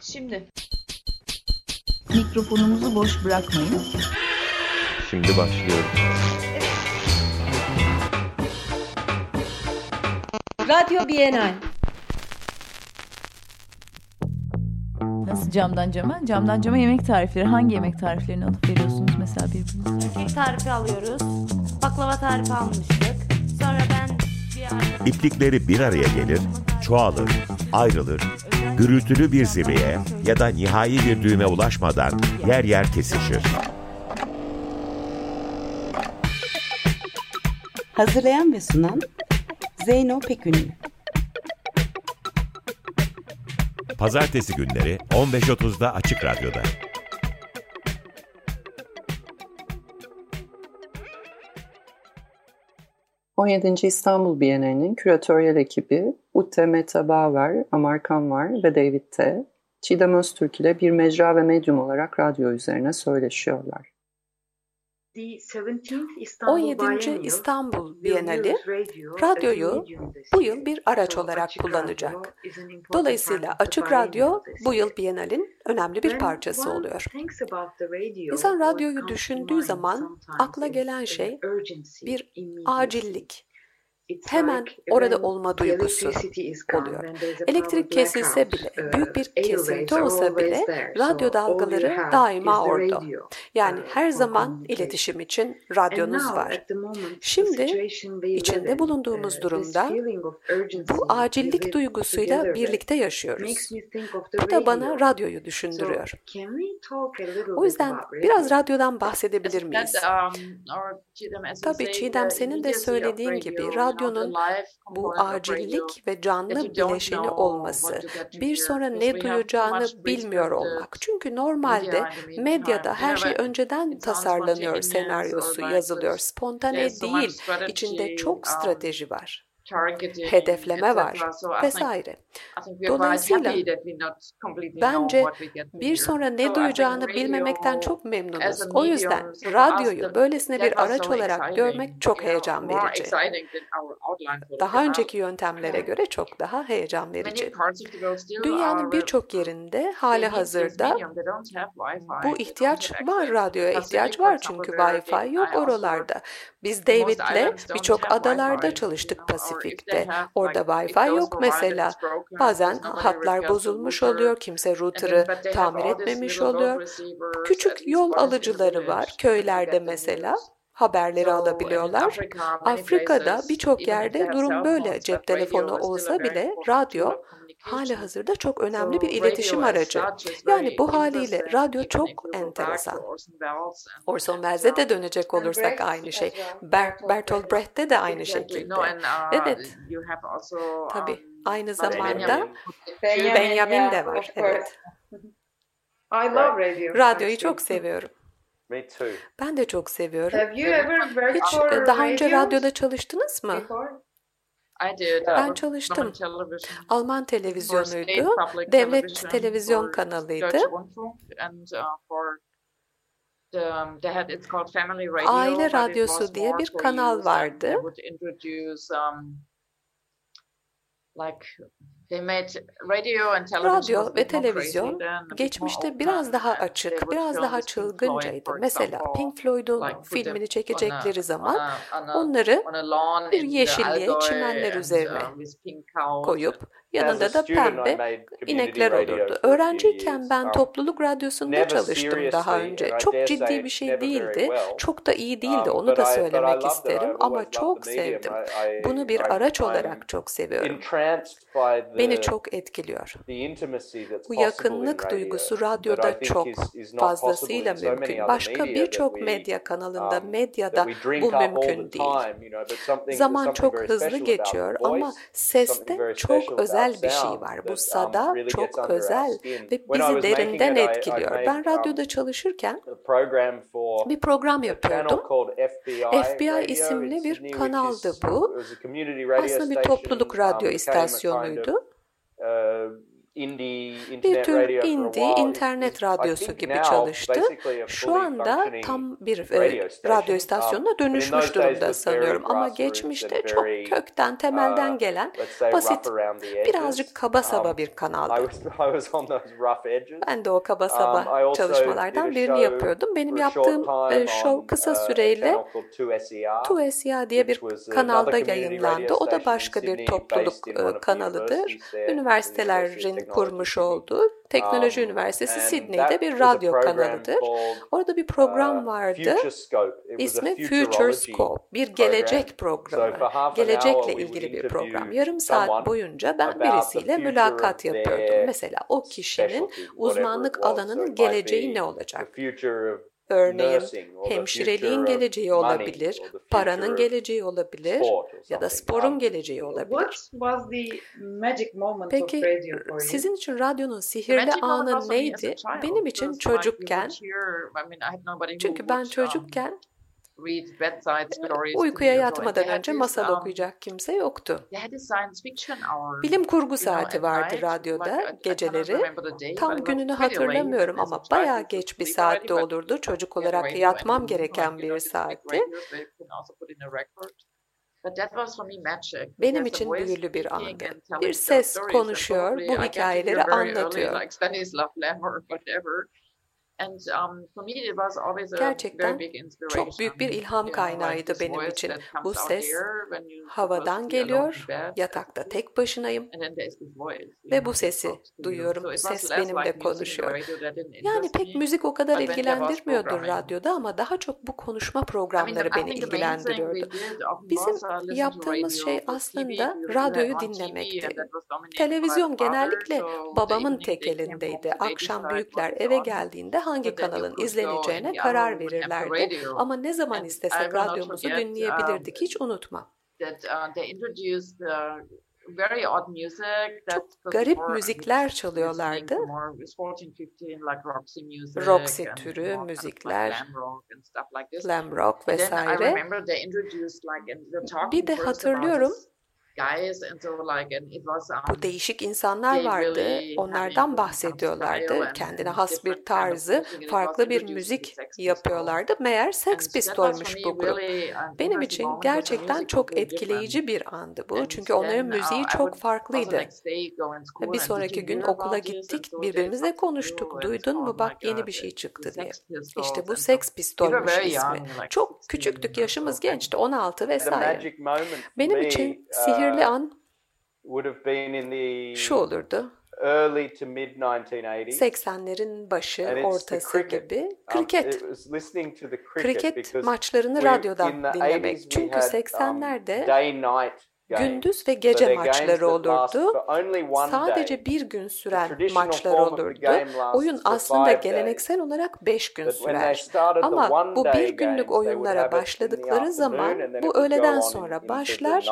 Şimdi. Mikrofonumuzu boş bırakmayın. Şimdi başlıyoruz. Radyo Bienal. Nasıl camdan cama? Camdan cama yemek tarifleri. Hangi yemek tariflerini alıp veriyorsunuz mesela birbirinize? Kek tarifi alıyoruz. Baklava tarifi almıştık. Sonra ben bir ara... İplikleri bir araya gelir, çoğalır, ayrılır, gürültülü bir zirveye ya da nihai bir düğüme ulaşmadan yer yer kesişir. Hazırlayan ve sunan Zeyno Pekünlü. Pazartesi günleri 15.30'da Açık Radyo'da. ...17. İstanbul Bienali'nin küratöryel ekibi Ute Meta Bauer, Amarkan Var ve David T. Çiğdem Öztürk ile bir mecra ve medyum olarak radyo üzerine söyleşiyorlar. 17. İstanbul Bienali radyoyu bu yıl bir araç olarak kullanacak. Dolayısıyla Açık Radyo bu yıl Bienal'in önemli bir parçası oluyor. İnsan radyoyu düşündüğü zaman akla gelen şey bir acillik, hemen orada olma duygusu oluyor. Elektrik kesilse bile, büyük bir kesinti olsa bile radyo dalgaları daima orada. Yani her zaman iletişim için radyonuz var. Şimdi içinde bulunduğumuz durumda bu acillik duygusuyla birlikte yaşıyoruz. Bu da bana radyoyu düşündürüyor. O yüzden biraz radyodan bahsedebilir miyiz? Tabii Çiğdem senin de söylediğin gibi radyo radyonun bu acillik ve canlı bileşeni olması, bir sonra ne duyacağını bilmiyor olmak. Çünkü normalde medyada her şey önceden tasarlanıyor, senaryosu yazılıyor, spontane değil, içinde çok strateji var hedefleme var vesaire. Dolayısıyla bence bir sonra ne duyacağını bilmemekten çok memnunuz. O yüzden radyoyu böylesine bir araç olarak görmek çok heyecan verici. Daha önceki yöntemlere göre çok daha heyecan verici. Dünyanın birçok yerinde hali hazırda bu ihtiyaç var, radyoya ihtiyaç var çünkü Wi-Fi yok oralarda. Biz David'le birçok adalarda çalıştık Pasifik'te. Orada Wi-Fi yok mesela. Bazen hatlar bozulmuş oluyor, kimse router'ı tamir etmemiş oluyor. Küçük yol alıcıları var köylerde mesela haberleri alabiliyorlar. Afrika'da birçok yerde durum böyle. Cep telefonu olsa bile radyo hali hazırda çok önemli bir iletişim aracı. Yani bu haliyle radyo çok enteresan. Orson Welles'e de dönecek olursak aynı şey. Ber Bertolt Brecht'te de aynı şekilde. Evet. Tabii. Aynı zamanda Benjamin de var. Evet. Radyoyu çok seviyorum. Ben de çok seviyorum. Hiç daha önce radyoda çalıştınız mı? Ben çalıştım. Alman televizyonuydu, devlet televizyon kanalıydı. Aile radyosu diye bir kanal vardı. Radyo ve televizyon geçmişte biraz daha açık, biraz daha çılgıncaydı. Mesela Pink Floyd'un filmini çekecekleri zaman onları bir yeşilliğe, çimenler üzerine koyup yanında da pembe inekler olurdu. Öğrenciyken ben topluluk radyosunda çalıştım daha önce. Çok ciddi bir şey değildi, çok da iyi değildi onu da söylemek isterim ama çok sevdim. Bunu bir araç olarak çok seviyorum. Beni çok etkiliyor. Bu yakınlık duygusu radyoda çok fazlasıyla mümkün. Başka birçok medya kanalında, medyada bu mümkün değil. Zaman çok hızlı geçiyor ama seste çok özel bir şey var. Bu sada çok özel ve bizi derinden etkiliyor. Ben radyoda çalışırken bir program yapıyordum. FBI isimli bir kanaldı bu. Aslında bir topluluk radyo istasyonuydu. Bir tür indie internet radyosu gibi çalıştı. Şu anda tam bir e, radyo istasyonuna dönüşmüş durumda sanıyorum ama geçmişte çok kökten temelden gelen basit birazcık kaba saba bir kanaldı. Ben de o kaba saba çalışmalardan birini yapıyordum. Benim yaptığım e, show kısa süreyle 2SEA diye bir kanalda yayınlandı. O da başka bir topluluk e, kanalıdır. Üniversitelerin kurmuş olduğu Teknoloji Üniversitesi Sydney'de bir radyo kanalıdır. Orada bir program vardı. İsmi Future Scope. Bir gelecek programı. Gelecekle ilgili bir program. Yarım saat boyunca ben birisiyle mülakat yapıyordum. Mesela o kişinin uzmanlık alanının geleceği ne olacak? Örneğin hemşireliğin geleceği olabilir, paranın geleceği olabilir ya da sporun geleceği olabilir. Peki sizin için radyonun sihirli anı neydi? Benim için çocukken, çünkü ben çocukken Uykuya yatmadan önce masal okuyacak kimse yoktu. Bilim kurgu saati vardı radyoda geceleri. Tam gününü hatırlamıyorum ama bayağı geç bir saatte olurdu. Çocuk olarak yatmam gereken bir saatti. Benim için büyülü bir andı. Bir ses konuşuyor, bu hikayeleri anlatıyor. Gerçekten çok büyük bir ilham kaynağıydı benim için. Bu ses havadan geliyor, yatakta tek başınayım ve bu sesi duyuyorum. Ses benimle konuşuyor. Yani pek müzik o kadar ilgilendirmiyordu radyoda ama daha çok bu konuşma programları beni ilgilendiriyordu. Bizim yaptığımız şey aslında radyoyu dinlemekti. Televizyon genellikle babamın tek elindeydi. Akşam büyükler eve geldiğinde hangi kanalın izleneceğine karar verirlerdi. Ama ne zaman istesek radyomuzu dinleyebilirdik hiç unutma. Çok garip müzikler çalıyorlardı. Roxy türü müzikler, glam rock vesaire. Bir de hatırlıyorum bu değişik insanlar vardı. Onlardan bahsediyorlardı. Kendine has bir tarzı, farklı bir müzik yapıyorlardı. Meğer Sex Pistol'muş bu grup. Benim için gerçekten çok etkileyici bir andı bu. Çünkü onların müziği çok farklıydı. Bir sonraki gün okula gittik, birbirimizle konuştuk. Duydun mu bak yeni bir şey çıktı diye. İşte bu Sex Pistol'muş ismi. Çok küçüktük, yaşımız gençti, 16 vesaire. Benim için sihir sihirli an şu olurdu. 80'lerin başı, ortası gibi kriket. Kriket maçlarını radyodan dinlemek. Çünkü 80'lerde gündüz ve gece maçları olurdu. Sadece bir gün süren maçlar olurdu. Oyun aslında geleneksel olarak beş gün sürer. Ama bu bir günlük oyunlara başladıkları zaman bu öğleden sonra başlar,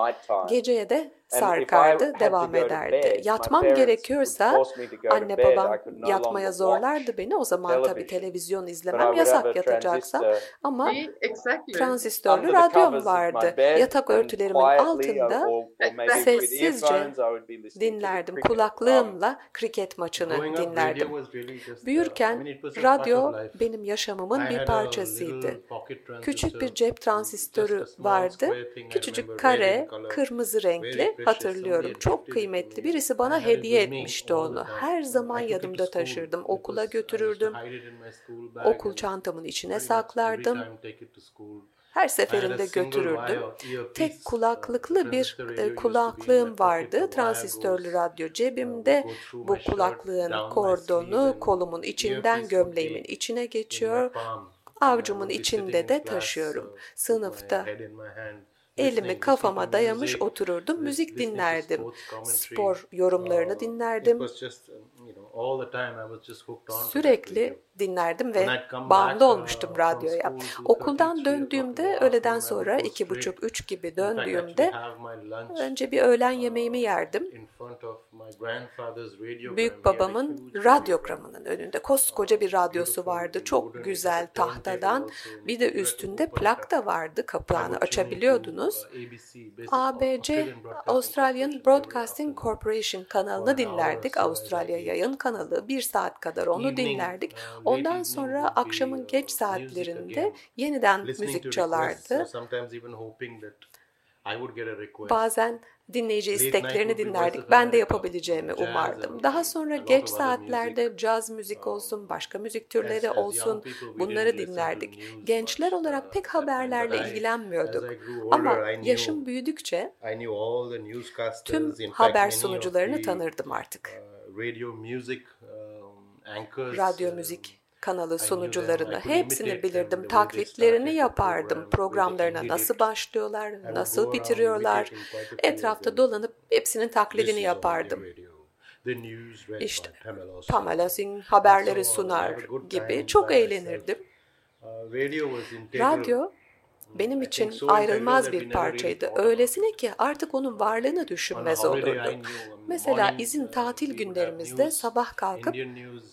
geceye de sarkardı, devam ederdi. Yatmam gerekiyorsa anne babam yatmaya zorlardı beni. O zaman tabii televizyon izlemem yasak yatacaksa. Ama transistörlü radyom vardı. Yatak örtülerimin altında sessizce dinlerdim. Kulaklığımla kriket maçını dinlerdim. Büyürken radyo benim yaşamımın bir parçasıydı. Küçük bir cep transistörü vardı. Küçücük kare, kırmızı renkli hatırlıyorum. Çok kıymetli. Birisi bana hediye etmişti onu. Her zaman yanımda taşırdım. Okula götürürdüm. Okul çantamın içine saklardım. Her seferinde götürürdüm. Tek kulaklıklı bir e, kulaklığım vardı. Transistörlü radyo cebimde. Bu kulaklığın kordonu kolumun içinden gömleğimin içine geçiyor. Avcumun içinde de taşıyorum. Sınıfta Elimi kafama dayamış otururdum, müzik dinlerdim. Spor yorumlarını dinlerdim. Sürekli dinlerdim ve bağımlı olmuştum radyoya. Okuldan döndüğümde öğleden sonra iki buçuk üç gibi döndüğümde önce bir öğlen yemeğimi yerdim. Büyük babamın radyogramının önünde koskoca bir radyosu vardı. Çok güzel tahtadan. Bir de üstünde plak da vardı. Kapağını açabiliyordunuz. ABC Australian Broadcasting Corporation kanalını dinlerdik. Avustralya yayın kanalı. Bir saat kadar onu dinlerdik. Ondan sonra akşamın geç saatlerinde yeniden müzik çalardı. Bazen dinleyici isteklerini dinlerdik. Ben de yapabileceğimi umardım. Daha sonra geç saatlerde caz müzik olsun, başka müzik türleri olsun bunları dinlerdik. Gençler olarak pek haberlerle ilgilenmiyorduk. Ama yaşım büyüdükçe tüm haber sunucularını tanırdım artık. Radyo müzik kanalı sunucularını hepsini bilirdim. Taklitlerini yapardım. Programlarına nasıl başlıyorlar, nasıl bitiriyorlar. Etrafta dolanıp hepsinin taklidini yapardım. İşte Pamela Singh haberleri sunar gibi çok eğlenirdim. Radyo benim için ayrılmaz bir parçaydı. Öylesine ki artık onun varlığını düşünmez olurdum. Mesela izin tatil günlerimizde sabah kalkıp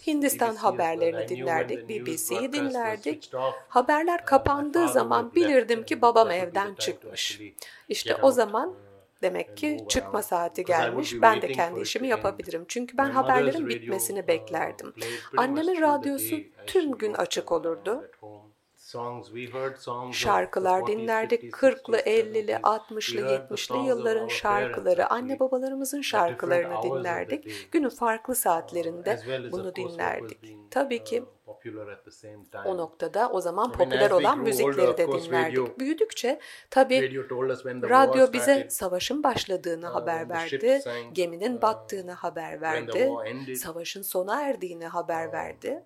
Hindistan haberlerini dinlerdik, BBC'yi dinlerdik. Haberler kapandığı zaman bilirdim ki babam evden çıkmış. İşte o zaman Demek ki çıkma saati gelmiş. Ben de kendi işimi yapabilirim. Çünkü ben haberlerin bitmesini beklerdim. Annemin radyosu tüm gün açık olurdu. Şarkılar dinlerdik. 40'lı, 50'li, 60'lı, 70'li yılların şarkıları, anne babalarımızın şarkılarını dinlerdik. Günün farklı saatlerinde bunu dinlerdik. Tabii ki o noktada o zaman popüler olan müzikleri de dinlerdik. Büyüdükçe tabii radyo bize savaşın başladığını haber verdi, geminin battığını haber verdi, savaşın sona erdiğini haber verdi.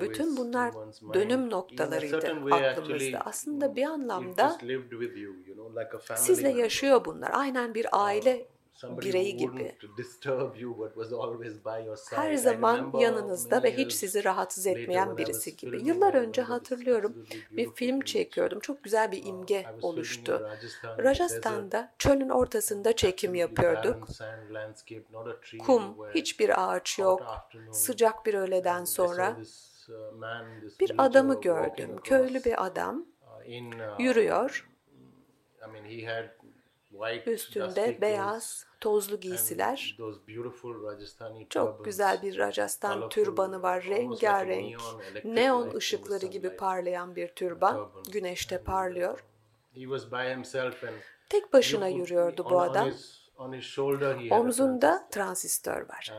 Bütün bunlar dönüm noktalarıydı aklımızda. Aslında bir anlamda sizle yaşıyor bunlar. Aynen bir aile bireyi gibi. Her zaman yanınızda ve hiç sizi rahatsız etmeyen birisi gibi. Yıllar önce hatırlıyorum bir film çekiyordum. Çok güzel bir imge oluştu. Rajasthan'da çölün ortasında çekim yapıyorduk. Kum, hiçbir ağaç yok. Sıcak bir öğleden sonra bir adamı gördüm. Köylü bir adam yürüyor. Üstünde beyaz, tozlu giysiler. Çok güzel bir Rajasthan türbanı var, rengarenk, neon ışıkları gibi parlayan bir türban, güneşte parlıyor. Tek başına yürüyordu bu adam. Omzunda transistör var.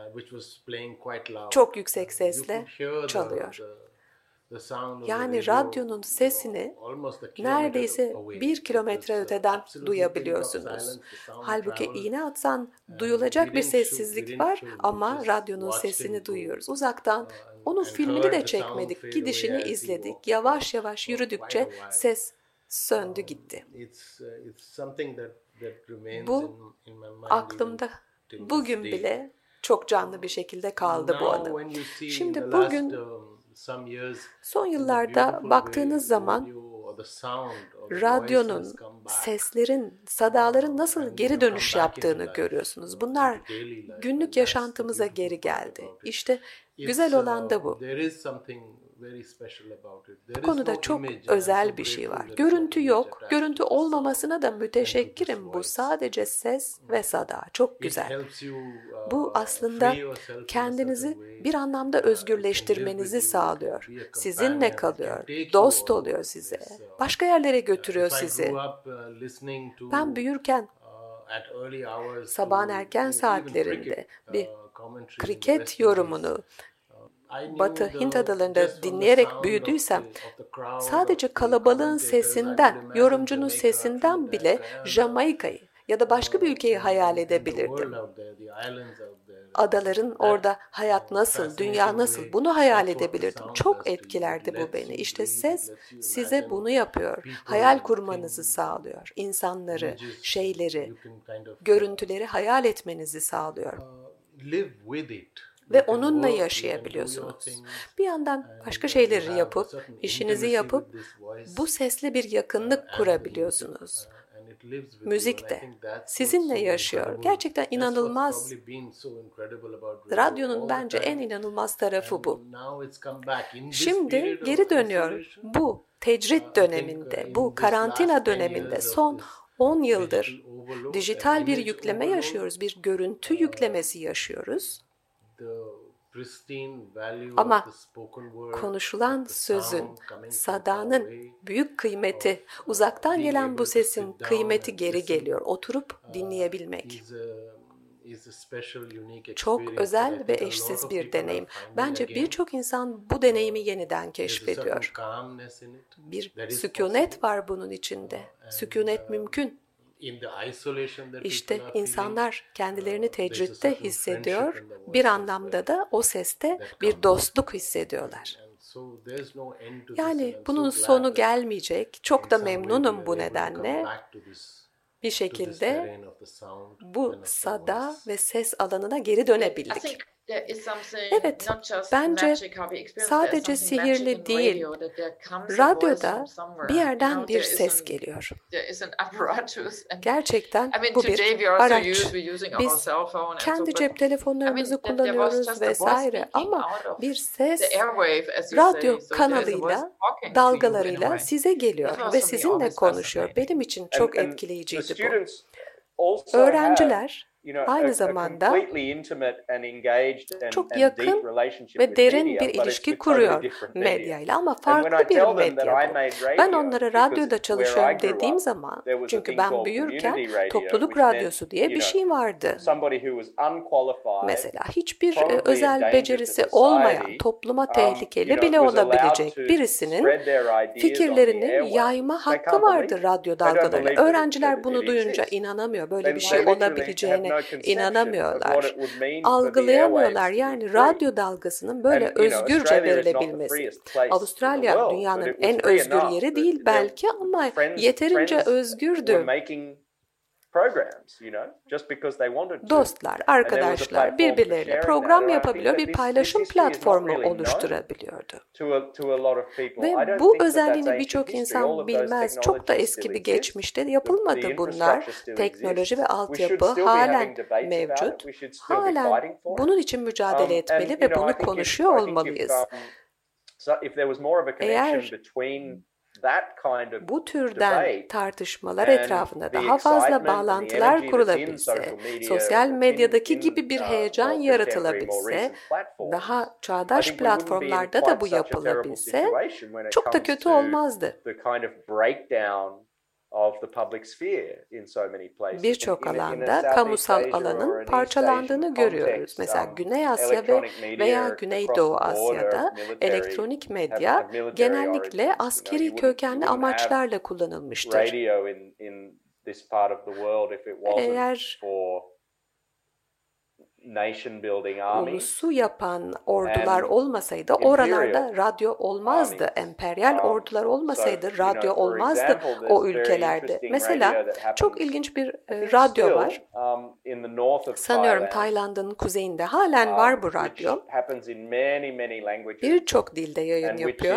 Çok yüksek sesle çalıyor. Yani radyonun sesini neredeyse bir kilometre öteden duyabiliyorsunuz. Halbuki iğne atsan duyulacak bir sessizlik var ama radyonun sesini duyuyoruz. Uzaktan onun filmini de çekmedik, gidişini izledik. Yavaş yavaş yürüdükçe ses söndü gitti. Bu aklımda bugün bile çok canlı bir şekilde kaldı bu anı. Şimdi bugün Son yıllarda baktığınız zaman radyonun, seslerin, sadaların nasıl geri dönüş yaptığını görüyorsunuz. Bunlar günlük yaşantımıza geri geldi. İşte güzel olan da bu. Bu konuda çok özel bir şey var. Görüntü yok. Görüntü olmamasına da müteşekkirim. Bu sadece ses ve sada. Çok güzel. Bu aslında kendinizi bir anlamda özgürleştirmenizi sağlıyor. Sizinle kalıyor. Dost oluyor size. Başka yerlere götürüyor sizi. Ben büyürken sabahın erken saatlerinde bir kriket yorumunu Batı Hint adalarında dinleyerek büyüdüysem sadece kalabalığın sesinden, yorumcunun sesinden bile Jamaika'yı ya da başka bir ülkeyi hayal edebilirdim. Adaların orada hayat nasıl, dünya nasıl bunu hayal edebilirdim. Çok etkilerdi bu beni. İşte ses size bunu yapıyor. Hayal kurmanızı sağlıyor. İnsanları, şeyleri, görüntüleri hayal etmenizi sağlıyor ve onunla yaşayabiliyorsunuz. Bir yandan başka şeyleri yapıp, işinizi yapıp bu sesle bir yakınlık kurabiliyorsunuz. müzik de sizinle yaşıyor. Gerçekten inanılmaz. Radyonun bence en inanılmaz tarafı bu. Şimdi geri dönüyor. Bu tecrit döneminde, bu karantina döneminde son 10 yıldır dijital bir yükleme yaşıyoruz, bir görüntü yüklemesi yaşıyoruz. Ama konuşulan sözün, sadanın büyük kıymeti, uzaktan gelen bu sesin kıymeti geri geliyor. Oturup dinleyebilmek. Çok özel ve eşsiz bir deneyim. Bence birçok insan bu deneyimi yeniden keşfediyor. Bir sükunet var bunun içinde. Sükunet mümkün. İşte insanlar kendilerini tecritte hissediyor, bir anlamda da o seste bir dostluk hissediyorlar. Yani bunun sonu gelmeyecek, çok da memnunum bu nedenle. Bir şekilde bu sada ve ses alanına geri dönebildik. Evet, bence sadece sihirli değil, radyoda bir yerden bir ses geliyor. Gerçekten bu bir araç. Biz kendi cep telefonlarımızı kullanıyoruz vesaire ama bir ses radyo kanalıyla, dalgalarıyla size geliyor ve sizinle konuşuyor. Benim için çok etkileyiciydi bu. Öğrenciler aynı zamanda çok yakın ve derin bir ilişki kuruyor medyayla ama farklı bir medya bu. Ben onlara radyoda çalışıyorum dediğim zaman, çünkü ben büyürken topluluk radyosu diye bir şey vardı. Mesela hiçbir özel becerisi olmayan, topluma tehlikeli bile olabilecek birisinin fikirlerini yayma hakkı vardı radyo dalgalarıyla. Öğrenciler bunu duyunca inanamıyor, böyle bir şey olabileceğine inanamıyorlar. Algılayamıyorlar. Yani radyo dalgasının böyle özgürce verilebilmesi. Avustralya dünyanın en özgür yeri değil belki ama yeterince özgürdü. Dostlar, arkadaşlar birbirleriyle program yapabiliyor, bir paylaşım platformu oluşturabiliyordu. Ve bu özelliğini birçok insan bilmez. Çok da eski bir geçmişte yapılmadı bunlar. Teknoloji ve altyapı halen mevcut. Halen bunun için mücadele etmeli ve bunu konuşuyor olmalıyız. Eğer bu türden tartışmalar etrafında daha fazla bağlantılar kurulabilse, sosyal medyadaki gibi bir heyecan yaratılabilse, daha çağdaş platformlarda da bu yapılabilse çok da kötü olmazdı. Birçok alanda kamusal alanın parçalandığını görüyoruz. Mesela Güney Asya ve veya Güneydoğu Asya'da elektronik medya genellikle askeri kökenli amaçlarla kullanılmıştır. Eğer ulusu yapan ordular olmasaydı oralarda radyo olmazdı. Emperyal ordular olmasaydı radyo olmazdı o ülkelerde. Mesela çok ilginç bir radyo var. Sanıyorum Tayland'ın kuzeyinde halen var bu radyo. Birçok dilde yayın yapıyor.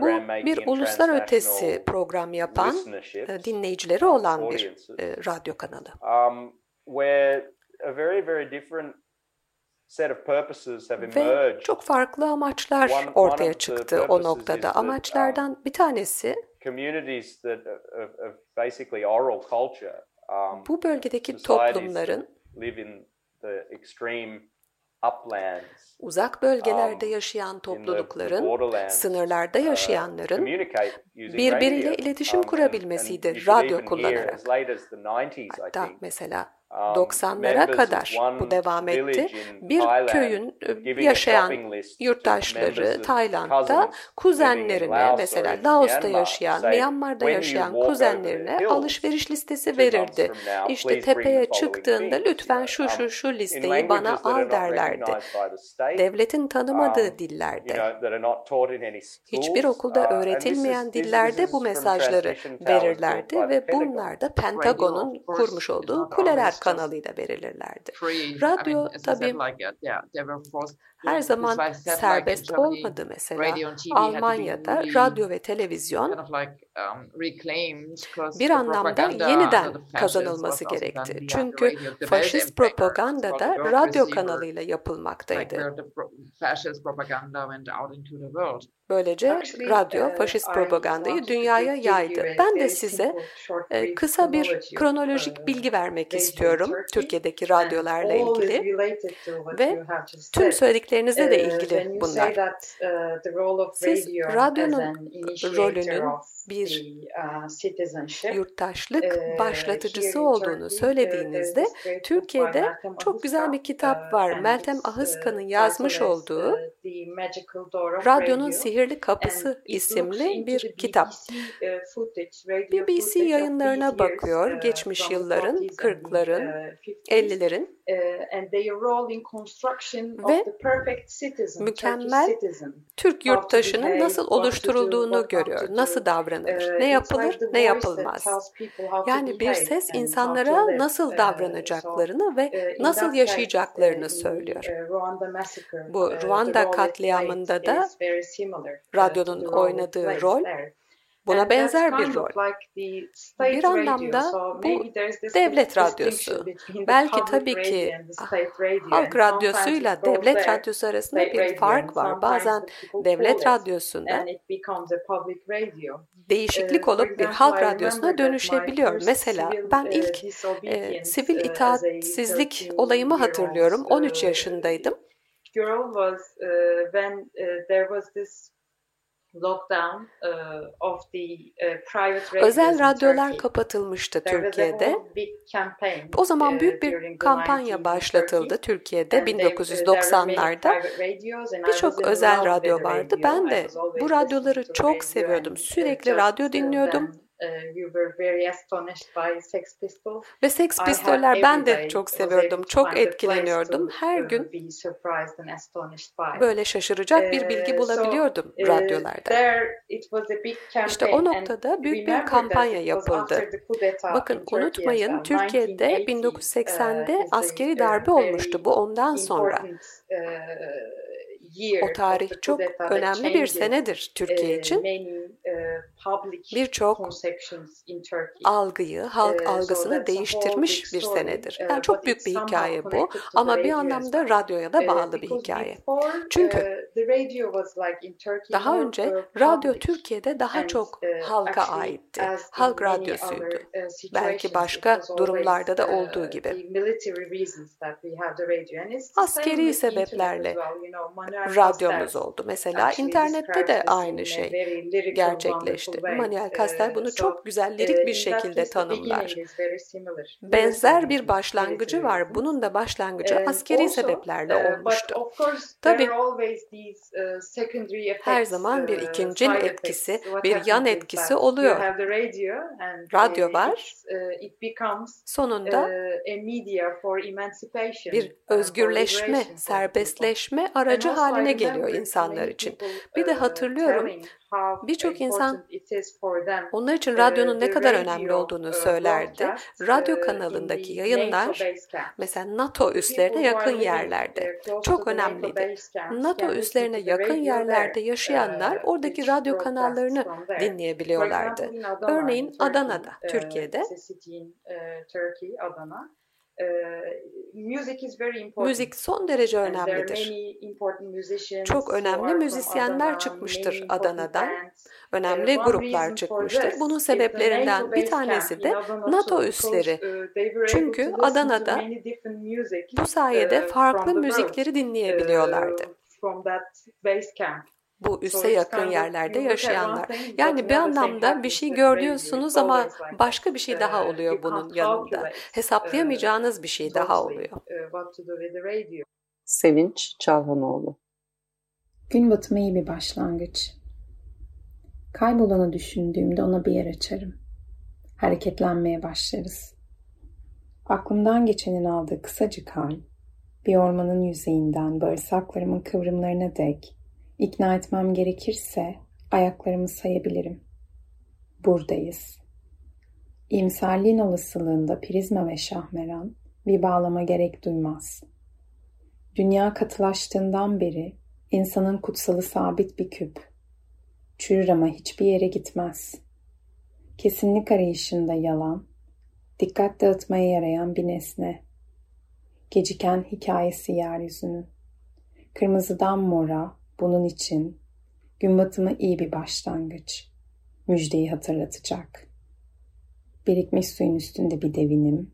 Bu bir uluslar ötesi program yapan, dinleyicileri olan bir radyo kanalı where a very very different set of purposes have emerged. Ve çok farklı amaçlar ortaya çıktı o noktada. Amaçlardan bir tanesi communities that of basically oral culture. Bu bölgedeki toplumların live in the extreme Uzak bölgelerde yaşayan toplulukların, sınırlarda yaşayanların birbiriyle iletişim kurabilmesiydi radyo kullanarak. Hatta mesela 90'lara kadar bu devam etti. Bir köyün yaşayan yurttaşları Tayland'da kuzenlerine mesela Laos'ta yaşayan, Myanmar'da yaşayan kuzenlerine alışveriş listesi verirdi. İşte tepeye çıktığında lütfen şu şu şu listeyi bana al derlerdi. Devletin tanımadığı dillerde, hiçbir okulda öğretilmeyen dillerde bu mesajları verirlerdi ve bunlar da Pentagon'un kurmuş olduğu kuleler kanalıyla belirlerlerdi. Radyo tabii her zaman serbest olmadı mesela. Almanya'da radyo ve televizyon bir anlamda yeniden kazanılması gerekti. Çünkü faşist propaganda da radyo kanalıyla yapılmaktaydı. Böylece radyo uh, faşist propagandayı dünyaya yaydı. Ben de size e, kısa bir kronolojik bilgi vermek istiyorum Türkiye'deki radyolarla ilgili ve tüm söylediklerinizle de uh, ilgili bunlar. Uh, Siz radyonun rolünün bir uh, yurttaşlık başlatıcısı olduğunu söylediğinizde Türkiye'de çok güzel bir kitap var. Meltem Ahıska'nın yazmış olduğu Radyonun Sihirli Kapısı isimli bir kitap. BBC yayınlarına bakıyor geçmiş yılların, 40'ların, 50'lerin ve mükemmel Türk yurttaşının nasıl oluşturulduğunu görüyor, nasıl davranılır, ne yapılır, ne yapılmaz. Yani bir ses insanlara nasıl davranacaklarını ve nasıl yaşayacaklarını söylüyor. Bu Ruanda katliamında da radyonun oynadığı rol Buna benzer bir rol. Bir anlamda bu devlet radyosu. Belki tabii ki halk radyosuyla devlet radyosu arasında bir fark var. Bazen devlet radyosunda değişiklik uh, olup bir halk radyosuna dönüşebiliyor. Mesela ben uh, ilk e, sivil itaatsizlik olayımı hatırlıyorum. 13 yaşındaydım. Girl was uh, when uh, there was this Özel radyolar kapatılmıştı Türkiye'de. O zaman uh, büyük bir kampanya başlatıldı Türkiye'de 1990'larda. Birçok özel radyo vardı. Ben de bu radyoları çok seviyordum. Sürekli radyo dinliyordum. Ve Sex Pistoller ben de çok seviyordum, çok etkileniyordum. Her gün böyle şaşıracak bir bilgi bulabiliyordum radyolarda. İşte o noktada büyük bir kampanya yapıldı. Bakın unutmayın Türkiye'de 1980'de askeri darbe olmuştu. Bu ondan sonra. O tarih çok önemli bir senedir Türkiye için. Birçok algıyı, halk algısını değiştirmiş bir senedir. Yani çok büyük bir hikaye bu ama bir anlamda radyoya da bağlı bir hikaye. Çünkü daha önce radyo Türkiye'de daha çok halka aitti. Halk radyosuydu. Belki başka durumlarda da olduğu gibi. Askeri sebeplerle radyomuz oldu. Mesela internette de aynı şey gerçekleşti. Manuel Castell bunu çok güzel lirik bir şekilde tanımlar. Benzer bir başlangıcı var. Bunun da başlangıcı askeri sebeplerle olmuştu. Tabii her zaman bir ikincil etkisi, bir yan etkisi oluyor. Radyo var. Sonunda bir özgürleşme, serbestleşme aracı haline geliyor insanlar için. Bir de hatırlıyorum Birçok insan onlar için radyonun ne kadar önemli olduğunu söylerdi. Radyo kanalındaki yayınlar mesela NATO üslerine yakın yerlerde çok önemliydi. NATO üslerine yakın yerlerde yaşayanlar oradaki radyo kanallarını dinleyebiliyorlardı. Örneğin Adana'da, Türkiye'de Müzik son derece önemlidir. Çok önemli müzisyenler çıkmıştır Adana'dan. Önemli gruplar çıkmıştır. Bunun sebeplerinden bir tanesi de NATO üsleri. Çünkü Adana'da bu sayede farklı müzikleri dinleyebiliyorlardı bu üsse yakın yerlerde yaşayanlar. Yani bir anlamda bir şey görüyorsunuz ama başka bir şey daha oluyor bunun yanında. Hesaplayamayacağınız bir şey daha oluyor. Sevinç Çalhanoğlu Gün batımı iyi bir başlangıç. Kaybolanı düşündüğümde ona bir yer açarım. Hareketlenmeye başlarız. Aklımdan geçenin aldığı kısacık hal, bir ormanın yüzeyinden bağırsaklarımın kıvrımlarına dek İkna etmem gerekirse ayaklarımı sayabilirim. Buradayız. İyimserliğin olasılığında prizma ve şahmeran bir bağlama gerek duymaz. Dünya katılaştığından beri insanın kutsalı sabit bir küp. Çürür ama hiçbir yere gitmez. Kesinlik arayışında yalan, dikkat dağıtmaya yarayan bir nesne. Geciken hikayesi yeryüzünün. Kırmızıdan mora, bunun için, gün batımı iyi bir başlangıç. Müjdeyi hatırlatacak. Birikmiş suyun üstünde bir devinim.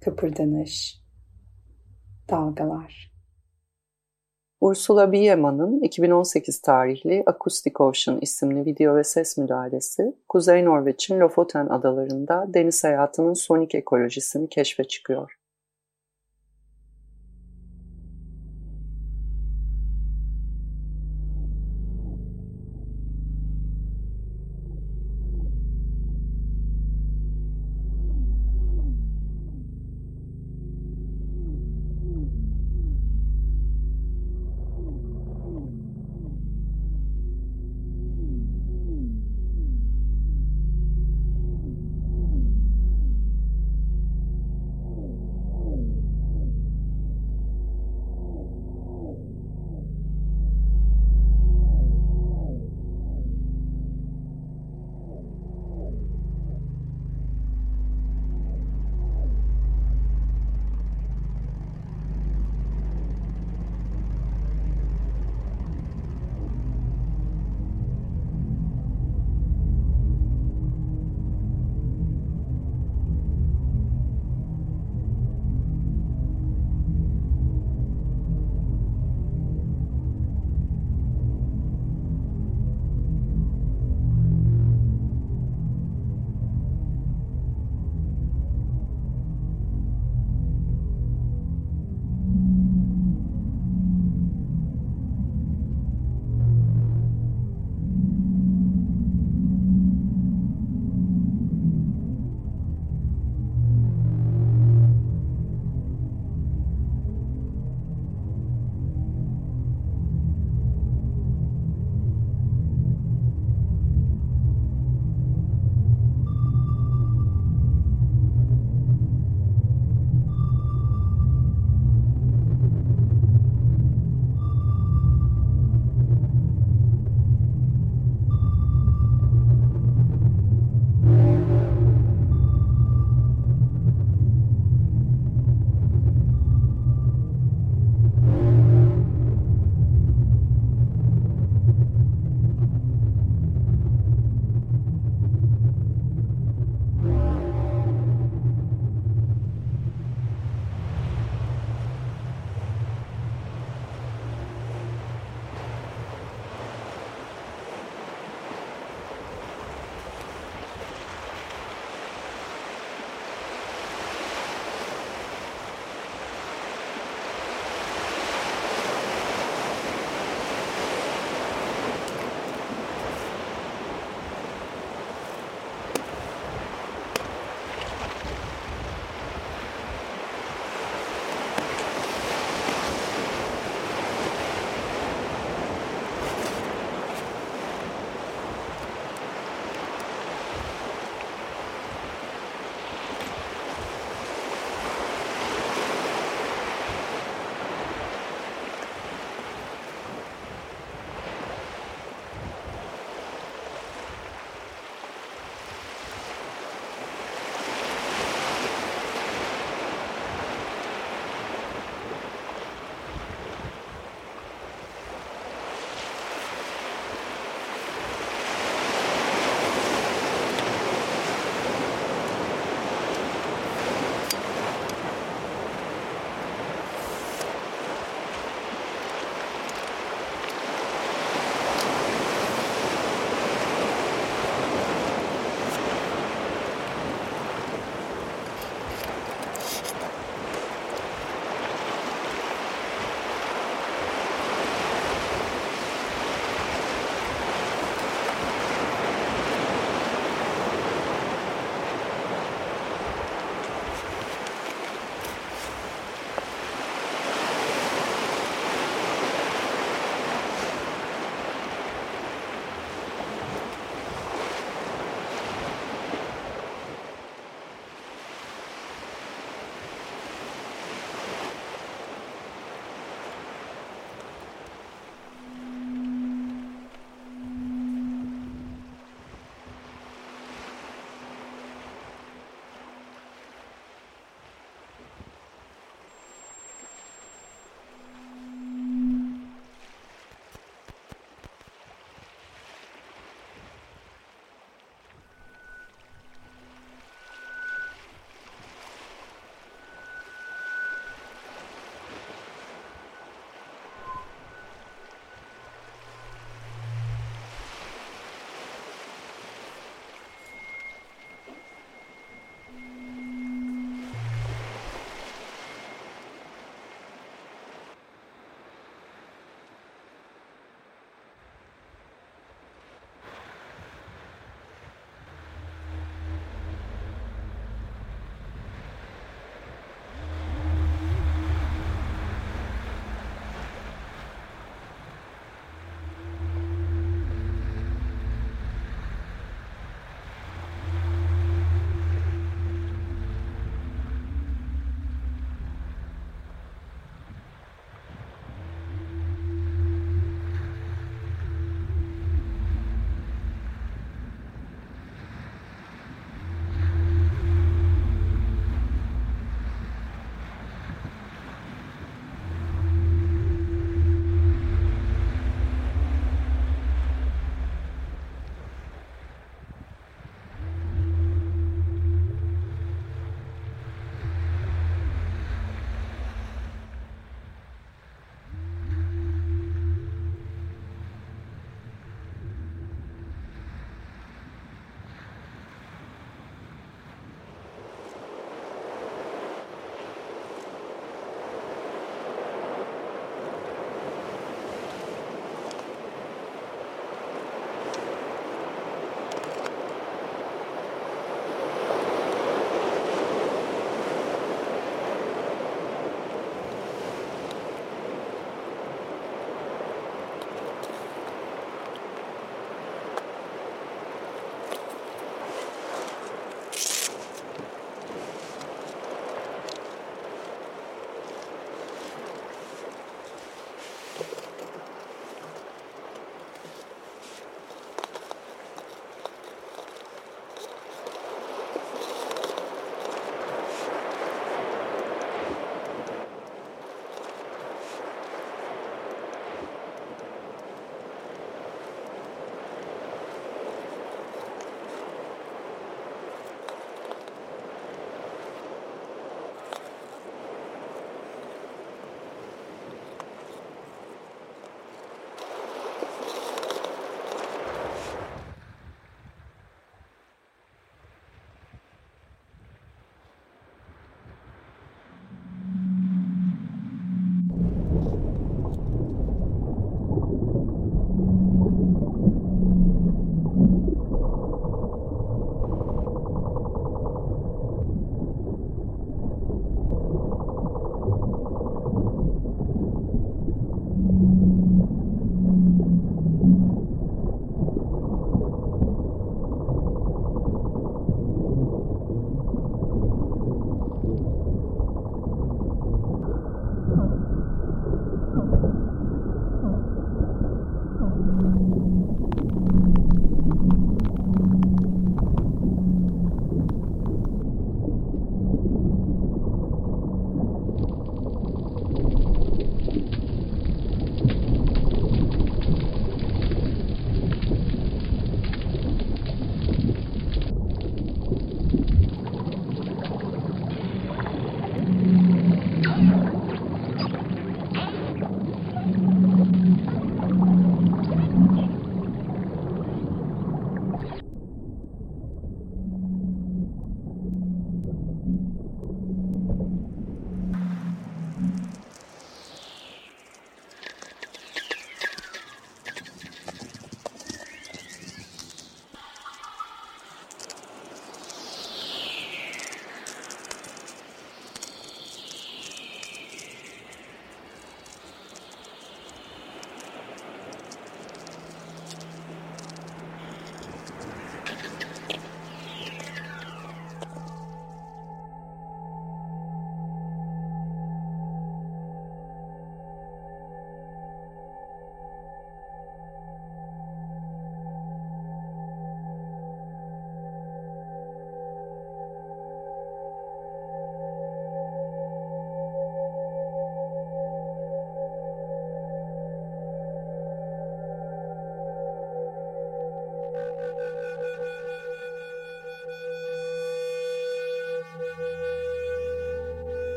Kıpırdanış. Dalgalar. Ursula Biemann'ın 2018 tarihli Acoustic Ocean isimli video ve ses müdahalesi, Kuzey Norveç'in Lofoten adalarında deniz hayatının sonik ekolojisini keşfe çıkıyor.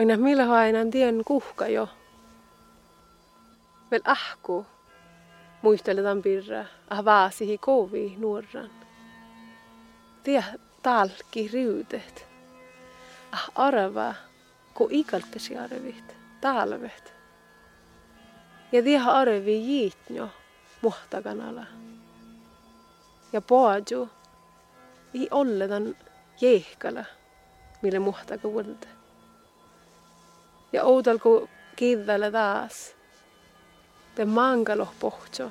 Aina millä aina tien kuhka jo. Vel ahku. Muisteletaan pirra. Ah vaasihi kovi nuoran. Tie talki riutet. Ah arva. Ko ikalpesi arvit. Talvet. Ja tie arvi jiitnjo. Muhtakanala. Ja poaju. I olletan jeehkala. Mille muhtaka ja oudalko kivvällä taas. Te mangalo pohjo,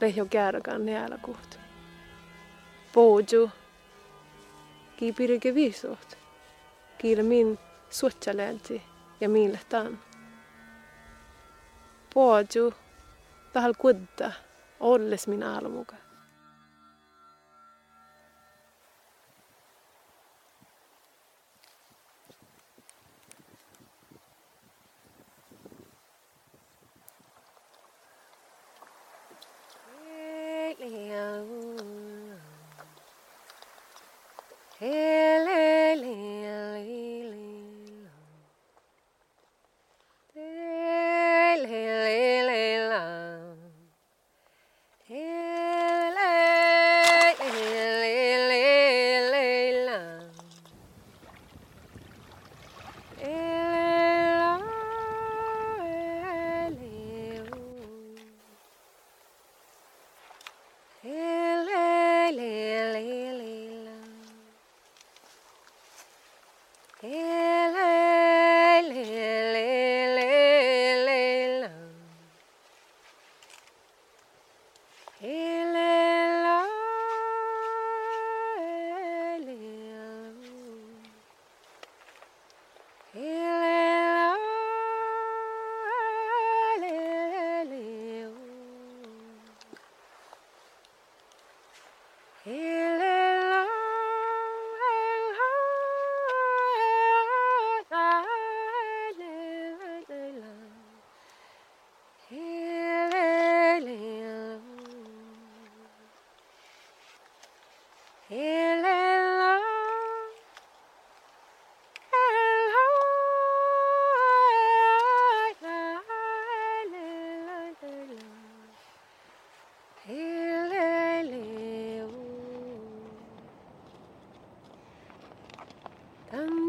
rehjo kärkan nealakuht. Poju, kiipirike kiile min suotsalelti ja mille tan. Poju, tahal kudda, olles min almuka.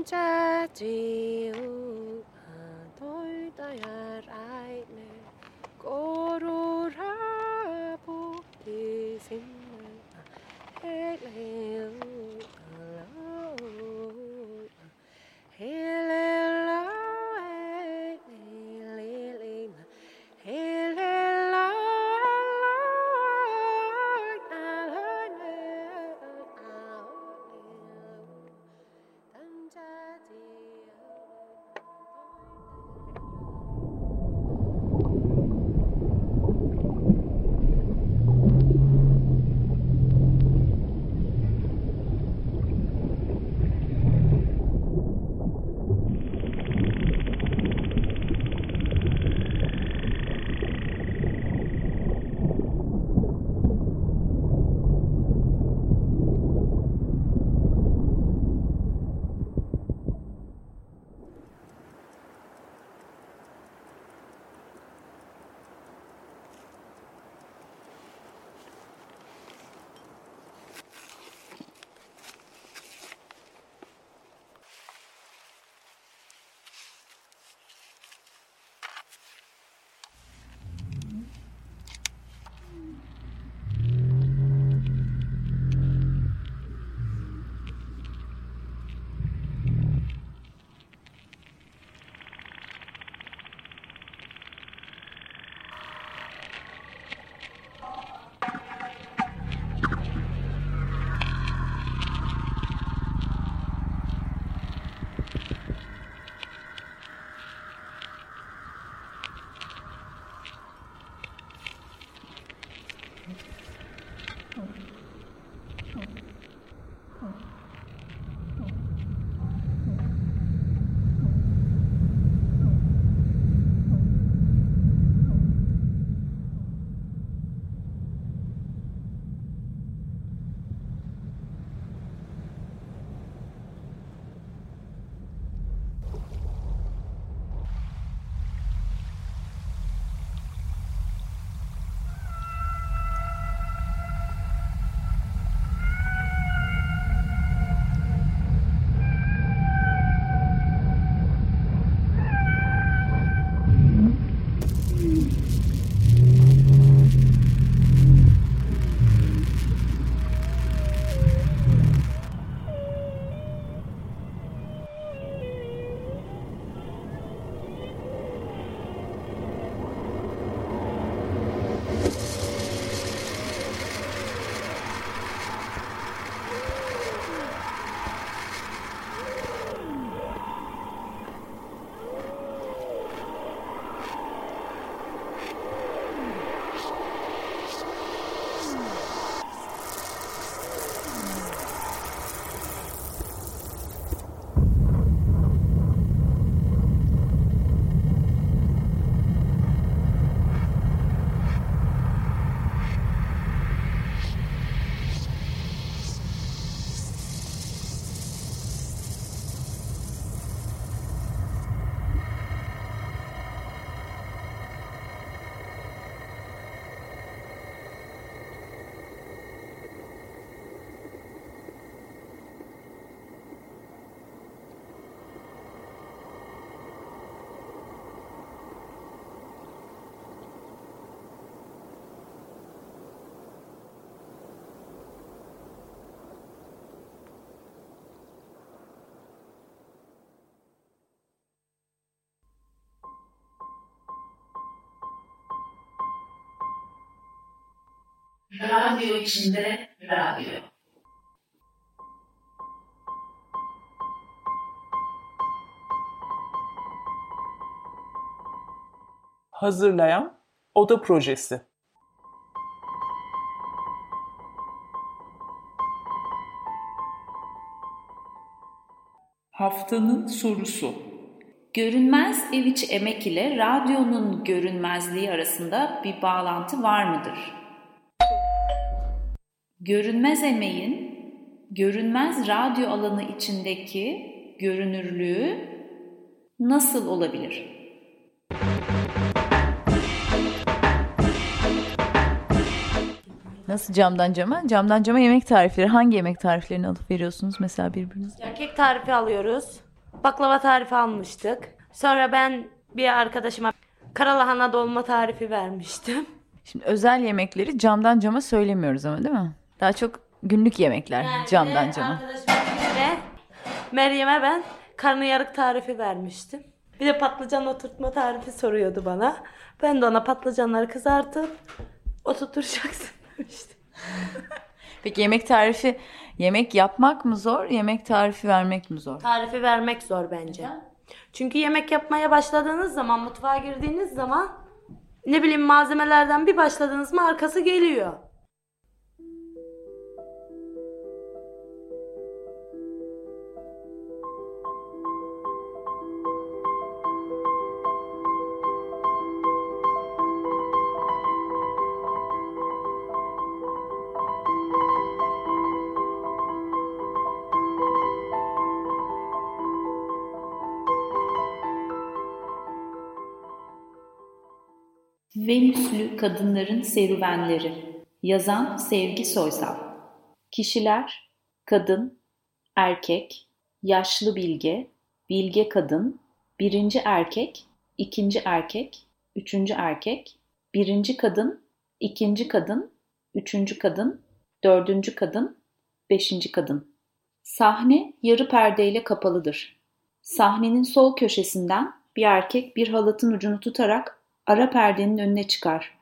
혼자 지우아 돌다야 라이네 꼬로라 보디 생물 헬레 Radyo içinde radyo. Hazırlayan Oda Projesi Haftanın sorusu Görünmez ev içi emek ile radyonun görünmezliği arasında bir bağlantı var mıdır? Görünmez emeğin görünmez radyo alanı içindeki görünürlüğü nasıl olabilir? Nasıl camdan cama? Camdan cama yemek tarifleri. Hangi yemek tariflerini alıp veriyorsunuz mesela birbirinize? Ya kek tarifi alıyoruz. Baklava tarifi almıştık. Sonra ben bir arkadaşıma karalahana dolma tarifi vermiştim. Şimdi özel yemekleri camdan cama söylemiyoruz ama değil mi? Daha çok günlük yemekler camdan cama. Ve Meryem'e ben karnıyarık tarifi vermiştim. Bir de patlıcan oturtma tarifi soruyordu bana. Ben de ona patlıcanları kızartıp oturtacaksın demiştim. Peki yemek tarifi, yemek yapmak mı zor, yemek tarifi vermek mi zor? Tarifi vermek zor bence. Çünkü yemek yapmaya başladığınız zaman, mutfağa girdiğiniz zaman ne bileyim malzemelerden bir başladınız mı arkası geliyor. Venüslü kadınların serüvenleri. Yazan Sevgi Soysal. Kişiler kadın, erkek, yaşlı bilge, bilge kadın, birinci erkek, ikinci erkek, üçüncü erkek, birinci kadın, ikinci kadın, üçüncü kadın, dördüncü kadın, beşinci kadın. Sahne yarı perdeyle kapalıdır. Sahnenin sol köşesinden bir erkek bir halatın ucunu tutarak ara perdenin önüne çıkar.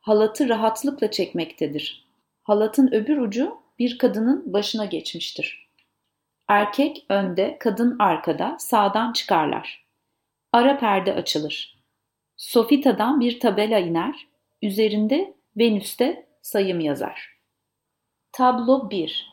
Halatı rahatlıkla çekmektedir. Halatın öbür ucu bir kadının başına geçmiştir. Erkek önde, kadın arkada, sağdan çıkarlar. Ara perde açılır. Sofita'dan bir tabela iner, üzerinde Venüs'te sayım yazar. Tablo 1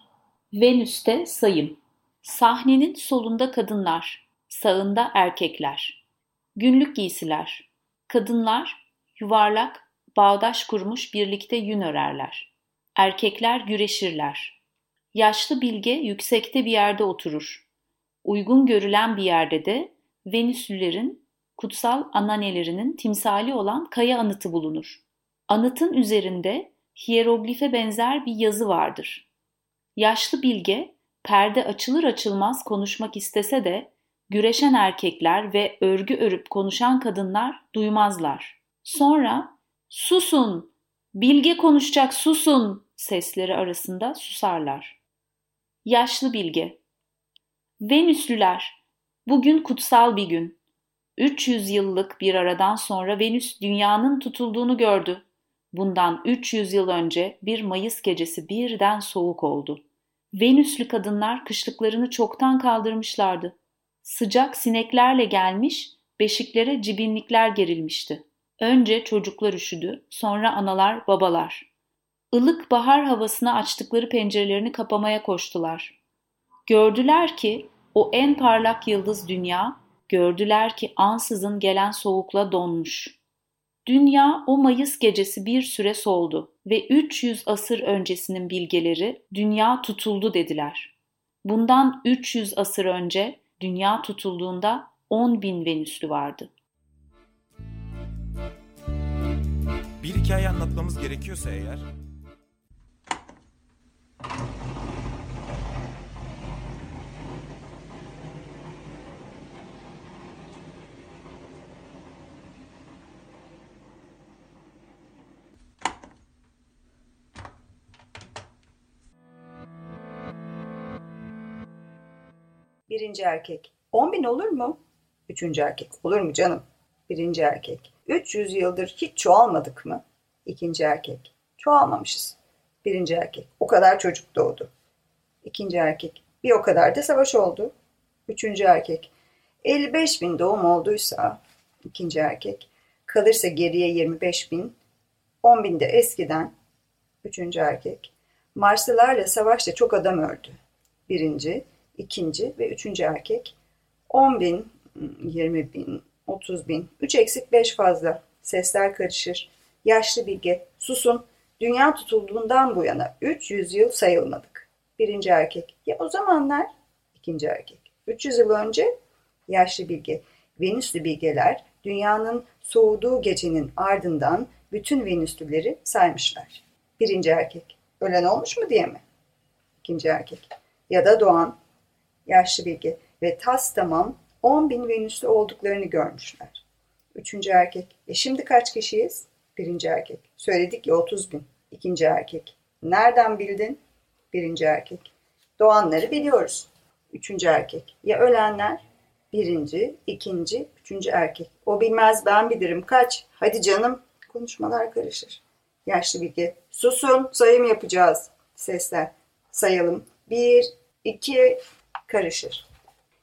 Venüs'te sayım Sahnenin solunda kadınlar, sağında erkekler. Günlük giysiler. Kadınlar yuvarlak, bağdaş kurmuş birlikte yün örerler. Erkekler güreşirler. Yaşlı bilge yüksekte bir yerde oturur. Uygun görülen bir yerde de Venüslülerin kutsal ananelerinin timsali olan kaya anıtı bulunur. Anıtın üzerinde hieroglife benzer bir yazı vardır. Yaşlı bilge perde açılır açılmaz konuşmak istese de güreşen erkekler ve örgü örüp konuşan kadınlar duymazlar. Sonra susun, bilge konuşacak susun sesleri arasında susarlar. Yaşlı bilge Venüslüler, bugün kutsal bir gün. 300 yıllık bir aradan sonra Venüs dünyanın tutulduğunu gördü. Bundan 300 yıl önce bir Mayıs gecesi birden soğuk oldu. Venüslü kadınlar kışlıklarını çoktan kaldırmışlardı. Sıcak sineklerle gelmiş, beşiklere cibinlikler gerilmişti. Önce çocuklar üşüdü, sonra analar, babalar. Ilık bahar havasına açtıkları pencerelerini kapamaya koştular. Gördüler ki o en parlak yıldız dünya, gördüler ki ansızın gelen soğukla donmuş. Dünya o Mayıs gecesi bir süre soldu ve 300 asır öncesinin bilgeleri dünya tutuldu dediler. Bundan 300 asır önce dünya tutulduğunda 10 bin Venüslü vardı. Bir hikaye anlatmamız gerekiyorsa eğer... Birinci erkek. 10 bin olur mu? Üçüncü erkek. Olur mu canım? Birinci erkek. 300 yıldır hiç çoğalmadık mı? İkinci erkek. Çoğalmamışız. Birinci erkek. O kadar çocuk doğdu. İkinci erkek. Bir o kadar da savaş oldu. Üçüncü erkek. 55 bin doğum olduysa ikinci erkek. Kalırsa geriye 25 bin. 10 bin de eskiden üçüncü erkek. Marslılarla savaşta çok adam öldü. Birinci, ikinci ve üçüncü erkek. 10 bin, 20 bin, 30 bin. 3 eksik 5 fazla. Sesler karışır. Yaşlı bilge. Susun. Dünya tutulduğundan bu yana 300 yıl sayılmadık. Birinci erkek. Ya o zamanlar? ikinci erkek. 300 yıl önce yaşlı bilge. Venüslü bilgeler dünyanın soğuduğu gecenin ardından bütün Venüslüleri saymışlar. Birinci erkek. Ölen olmuş mu diye mi? İkinci erkek. Ya da doğan yaşlı bilge ve tas tamam 10 bin Venüslü olduklarını görmüşler. Üçüncü erkek. E şimdi kaç kişiyiz? Birinci erkek. Söyledik ya 30 bin. İkinci erkek. Nereden bildin? Birinci erkek. Doğanları biliyoruz. Üçüncü erkek. Ya ölenler? Birinci, ikinci, üçüncü erkek. O bilmez ben bilirim. Kaç? Hadi canım. Konuşmalar karışır. Yaşlı bilge. Susun sayım yapacağız. Sesler. Sayalım. Bir, iki, karışır.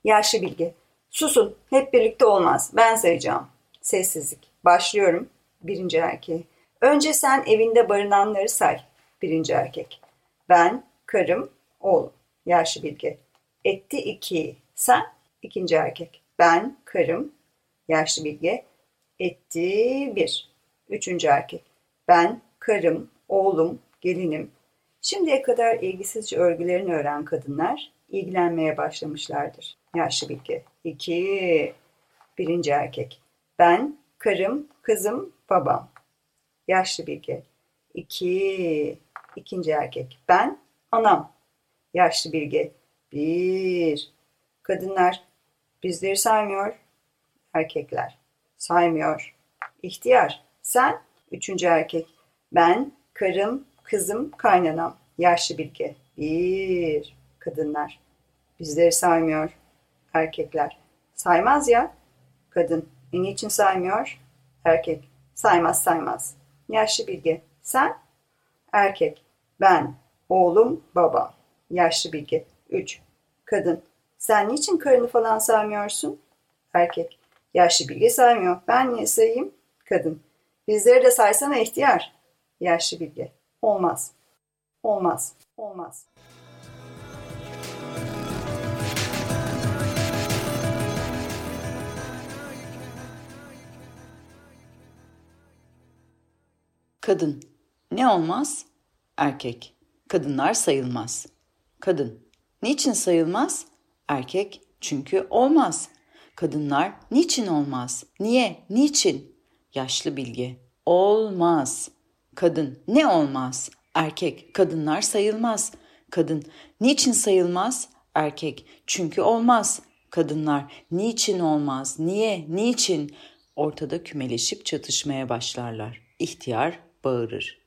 Yaşlı bilge. Susun. Hep birlikte olmaz. Ben sayacağım. Sessizlik. Başlıyorum. Birinci erkeğe. Önce sen evinde barınanları say. Birinci erkek. Ben, karım, oğlum. Yaşlı bilge. Etti iki. Sen, ikinci erkek. Ben, karım, yaşlı bilge. Etti bir. Üçüncü erkek. Ben, karım, oğlum, gelinim. Şimdiye kadar ilgisizce örgülerini öğren kadınlar ilgilenmeye başlamışlardır. Yaşlı bilge. İki. Birinci erkek. Ben, karım, kızım, babam. Yaşlı bilge. İki. İkinci erkek. Ben, anam. Yaşlı bilge. Bir. Kadınlar bizleri saymıyor. Erkekler saymıyor. İhtiyar. Sen, üçüncü erkek. Ben, karım, kızım, kaynanam. Yaşlı bilge. Bir. Kadınlar. Bizleri saymıyor. Erkekler. Saymaz ya. Kadın. E niçin saymıyor? Erkek. Saymaz saymaz. Yaşlı bilge. Sen? Erkek. Ben. Oğlum. Babam. Yaşlı bilge. Üç. Kadın. Sen niçin karını falan saymıyorsun? Erkek. Yaşlı bilge saymıyor. Ben niye sayayım? Kadın. Bizleri de saysana ihtiyar. Yaşlı bilge. Olmaz. Olmaz. Olmaz. Kadın. Ne olmaz? Erkek. Kadınlar sayılmaz. Kadın. Niçin sayılmaz? Erkek. Çünkü olmaz. Kadınlar niçin olmaz? Niye? Niçin? Yaşlı bilge. Olmaz. Kadın. Ne olmaz? Erkek. Kadınlar sayılmaz. Kadın. Niçin sayılmaz? Erkek. Çünkü olmaz. Kadınlar. Niçin olmaz? Niye? Niçin? Ortada kümeleşip çatışmaya başlarlar. İhtiyar bağırır.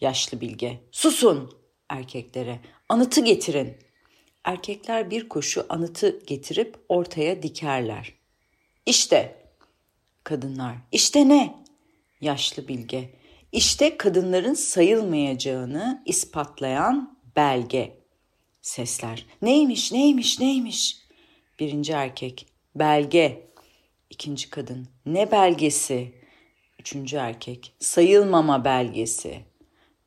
Yaşlı bilge. Susun! Erkeklere. Anıtı getirin. Erkekler bir koşu anıtı getirip ortaya dikerler. İşte. Kadınlar. İşte ne? Yaşlı bilge. İşte kadınların sayılmayacağını ispatlayan belge. Sesler. Neymiş, neymiş, neymiş? Birinci erkek. Belge. İkinci kadın. Ne belgesi? Üçüncü erkek. Sayılmama belgesi.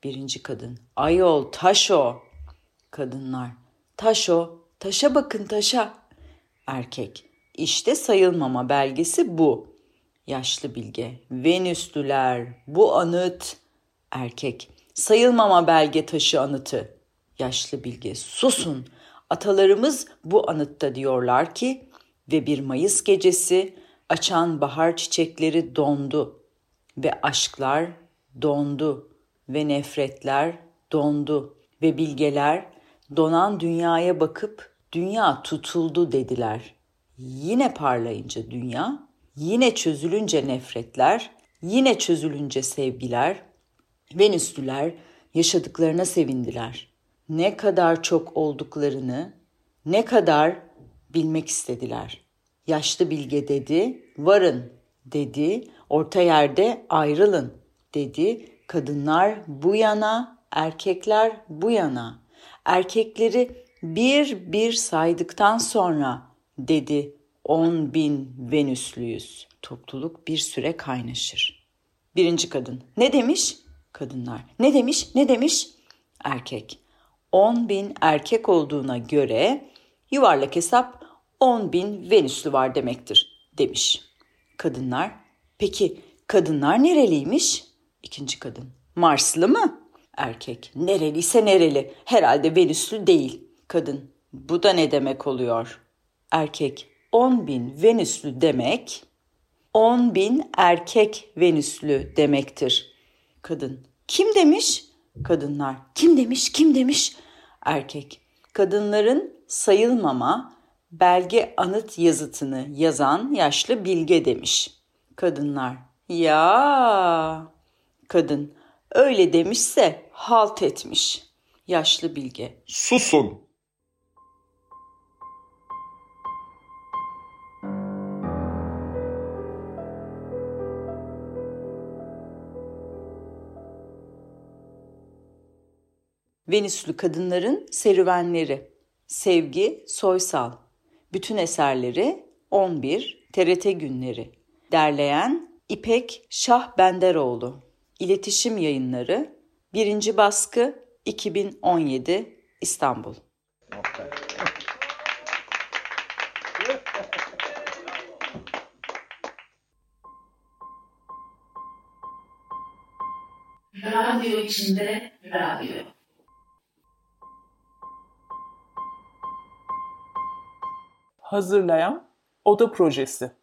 Birinci kadın. Ayol taş o. Kadınlar. Taş o. Taşa bakın taşa. Erkek. İşte sayılmama belgesi bu. Yaşlı bilge. Venüslüler. Bu anıt. Erkek. Sayılmama belge taşı anıtı. Yaşlı bilge. Susun. Atalarımız bu anıtta diyorlar ki ve bir Mayıs gecesi açan bahar çiçekleri dondu ve aşklar dondu ve nefretler dondu ve bilgeler donan dünyaya bakıp dünya tutuldu dediler. Yine parlayınca dünya, yine çözülünce nefretler, yine çözülünce sevgiler, Venüslüler yaşadıklarına sevindiler. Ne kadar çok olduklarını, ne kadar bilmek istediler. Yaşlı bilge dedi, varın dedi, orta yerde ayrılın dedi. Kadınlar bu yana, erkekler bu yana. Erkekleri bir bir saydıktan sonra dedi on bin Venüslüyüz. Topluluk bir süre kaynaşır. Birinci kadın. Ne demiş? Kadınlar. Ne demiş? Ne demiş? Erkek. On bin erkek olduğuna göre yuvarlak hesap on bin Venüslü var demektir demiş. Kadınlar. Peki kadınlar nereliymiş? İkinci kadın. Marslı mı? Erkek. Nereliyse nereli. Herhalde Venüslü değil. Kadın. Bu da ne demek oluyor? Erkek. 10 bin Venüslü demek 10 bin erkek Venüslü demektir. Kadın. Kim demiş? Kadınlar. Kim demiş? Kim demiş? Erkek. Kadınların sayılmama belge anıt yazıtını yazan yaşlı bilge demiş. Kadınlar. Ya. Kadın. Öyle demişse halt etmiş. Yaşlı bilge. Susun. Venüslü kadınların serüvenleri. Sevgi Soysal. Bütün eserleri 11 TRT günleri. Derleyen İpek Şah Benderoğlu. İletişim Yayınları. Birinci baskı 2017 İstanbul. Radyo içinde radyo. Hazırlayan Oda Projesi.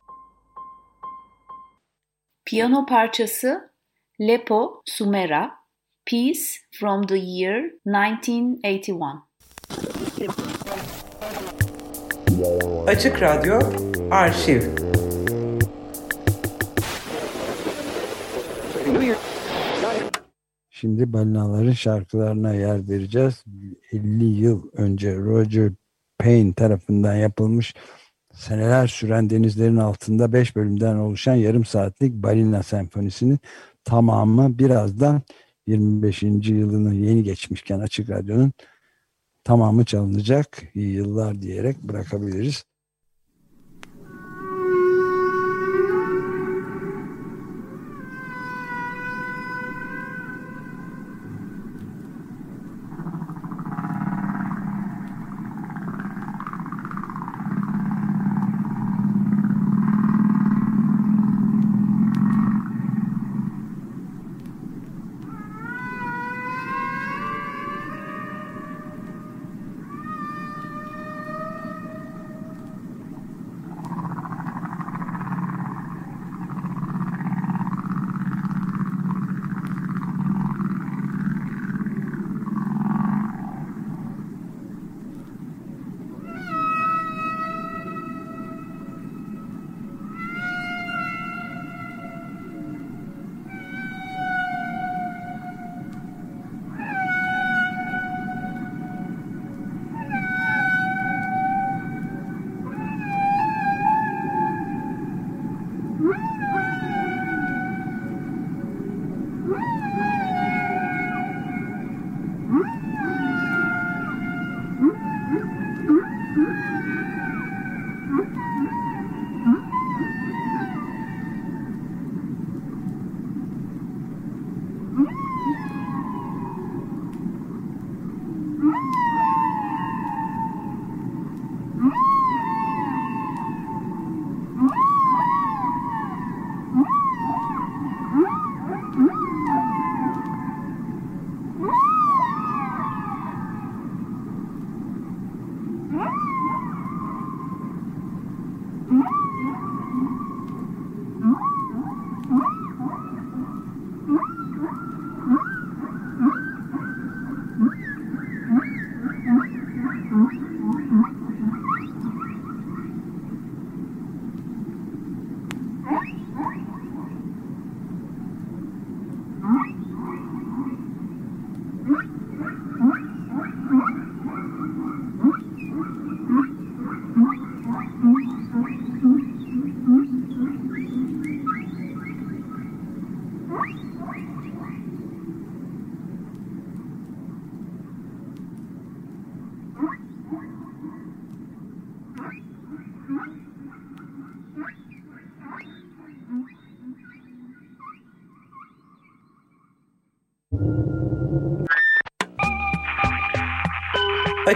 Piyano parçası Lepo Sumera, Piece from the Year 1981. Açık Radyo Arşiv Şimdi balinaların şarkılarına yer vereceğiz. 50 yıl önce Roger Payne tarafından yapılmış seneler süren denizlerin altında 5 bölümden oluşan yarım saatlik balina senfonisinin tamamı birazdan 25. yılını yeni geçmişken Açık Radyo'nun tamamı çalınacak. İyi yıllar diyerek bırakabiliriz.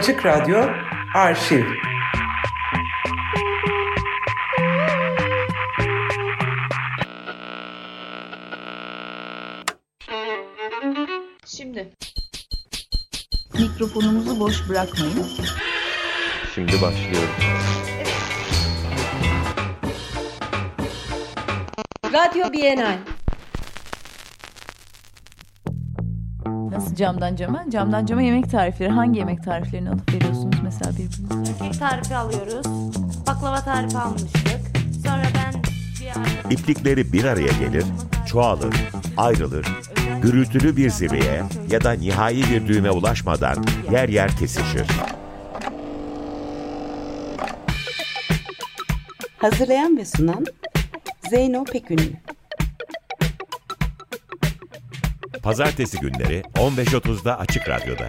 Açık Radyo Arşiv Şimdi mikrofonumuzu boş bırakmayın. Şimdi başlıyorum. Radyo Bienal. Nasıl camdan cama? Camdan cama yemek tarifleri. Hangi yemek tariflerini alıp veriyorsunuz mesela birbirinize? Kek tarifi alıyoruz. Baklava tarifi almıştık. Sonra ben bir arkadaşım... İplikleri bir araya gelir, çoğalır, ayrılır, gürültülü bir zirveye ya da nihai bir düğüme ulaşmadan yer yer kesişir. Hazırlayan ve sunan Zeyno Pekünlü. Pazartesi günleri 15.30'da Açık Radyo'da.